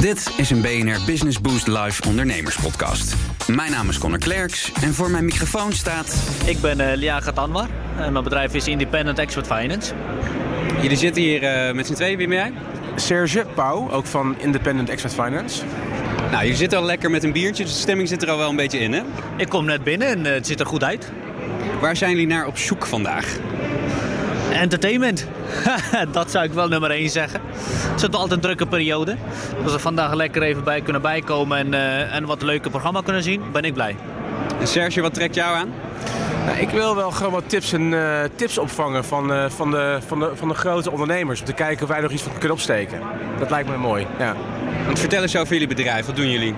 Dit is een BNR Business Boost Live ondernemerspodcast. Mijn naam is Connor Klerks en voor mijn microfoon staat... Ik ben uh, Lia Gatanwar en mijn bedrijf is Independent Expert Finance. Jullie zitten hier uh, met z'n tweeën, wie ben jij? Serge Pauw, ook van Independent Expert Finance. Nou, je zit al lekker met een biertje, dus de stemming zit er al wel een beetje in, hè? Ik kom net binnen en uh, het ziet er goed uit. Waar zijn jullie naar op zoek vandaag? Entertainment. dat zou ik wel nummer 1 zeggen. Het is altijd een drukke periode. Als we vandaag lekker even bij kunnen bijkomen en, uh, en wat leuke programma kunnen zien, ben ik blij. En Serge, wat trekt jou aan? Nou, ik wil wel gewoon wat tips en uh, tips opvangen van, uh, van, de, van, de, van de grote ondernemers. Om te kijken of wij nog iets van kunnen opsteken. Dat lijkt me mooi, ja. Want vertel eens over jullie bedrijf. Wat doen jullie?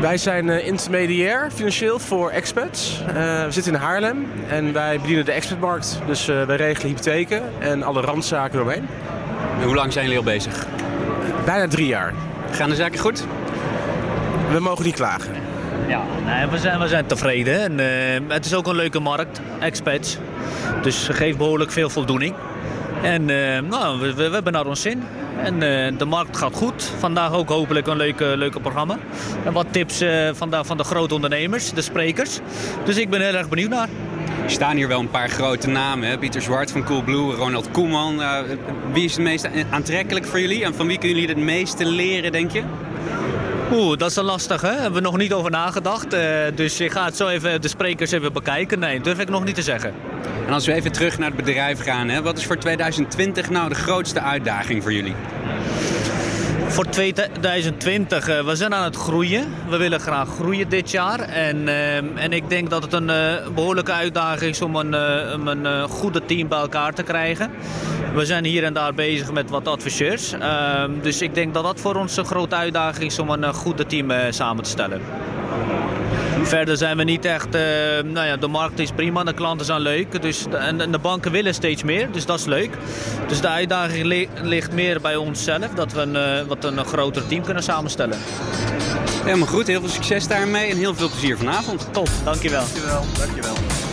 Wij zijn uh, intermediair financieel voor expats. Uh, we zitten in Haarlem en wij bedienen de expertmarkt. Dus wij regelen hypotheken en alle randzaken eromheen. En hoe lang zijn jullie al bezig? Bijna drie jaar. Gaan de zaken goed? We mogen niet klagen. Ja, we, zijn, we zijn tevreden. En, het is ook een leuke markt, expats. Dus geeft behoorlijk veel voldoening. En nou, we, we, hebben naar ons zin. En uh, de markt gaat goed. Vandaag ook hopelijk een leuke, leuke programma. En wat tips uh, vandaag van de grote ondernemers, de sprekers. Dus ik ben heel erg benieuwd naar. Er staan hier wel een paar grote namen. Hè? Pieter Zwart van Coolblue, Ronald Koeman. Uh, wie is het meest aantrekkelijk voor jullie? En van wie kunnen jullie het meeste leren, denk je? Oeh, dat is een lastig, hè? Hebben we nog niet over nagedacht. Uh, dus ik ga het zo even de sprekers even bekijken. Nee, durf ik nog niet te zeggen. En als we even terug naar het bedrijf gaan, hè, wat is voor 2020 nou de grootste uitdaging voor jullie? Voor 2020, uh, we zijn aan het groeien. We willen graag groeien dit jaar. En, uh, en ik denk dat het een uh, behoorlijke uitdaging is om een, om een goede team bij elkaar te krijgen. We zijn hier en daar bezig met wat adviseurs. Ehm, dus ik denk dat dat voor ons een grote uitdaging is om een goede team samen te stellen. Verder zijn we niet echt... Uh, nou ja, de markt is prima, de klanten zijn leuk. Dus de, en de banken willen steeds meer, dus dat is leuk. Dus de uitdaging li ligt meer bij onszelf. Dat we een, uh, wat een groter team kunnen samenstellen. Helemaal goed, heel veel succes daarmee en heel veel plezier vanavond. Top, dankjewel. Dankjewel. dankjewel.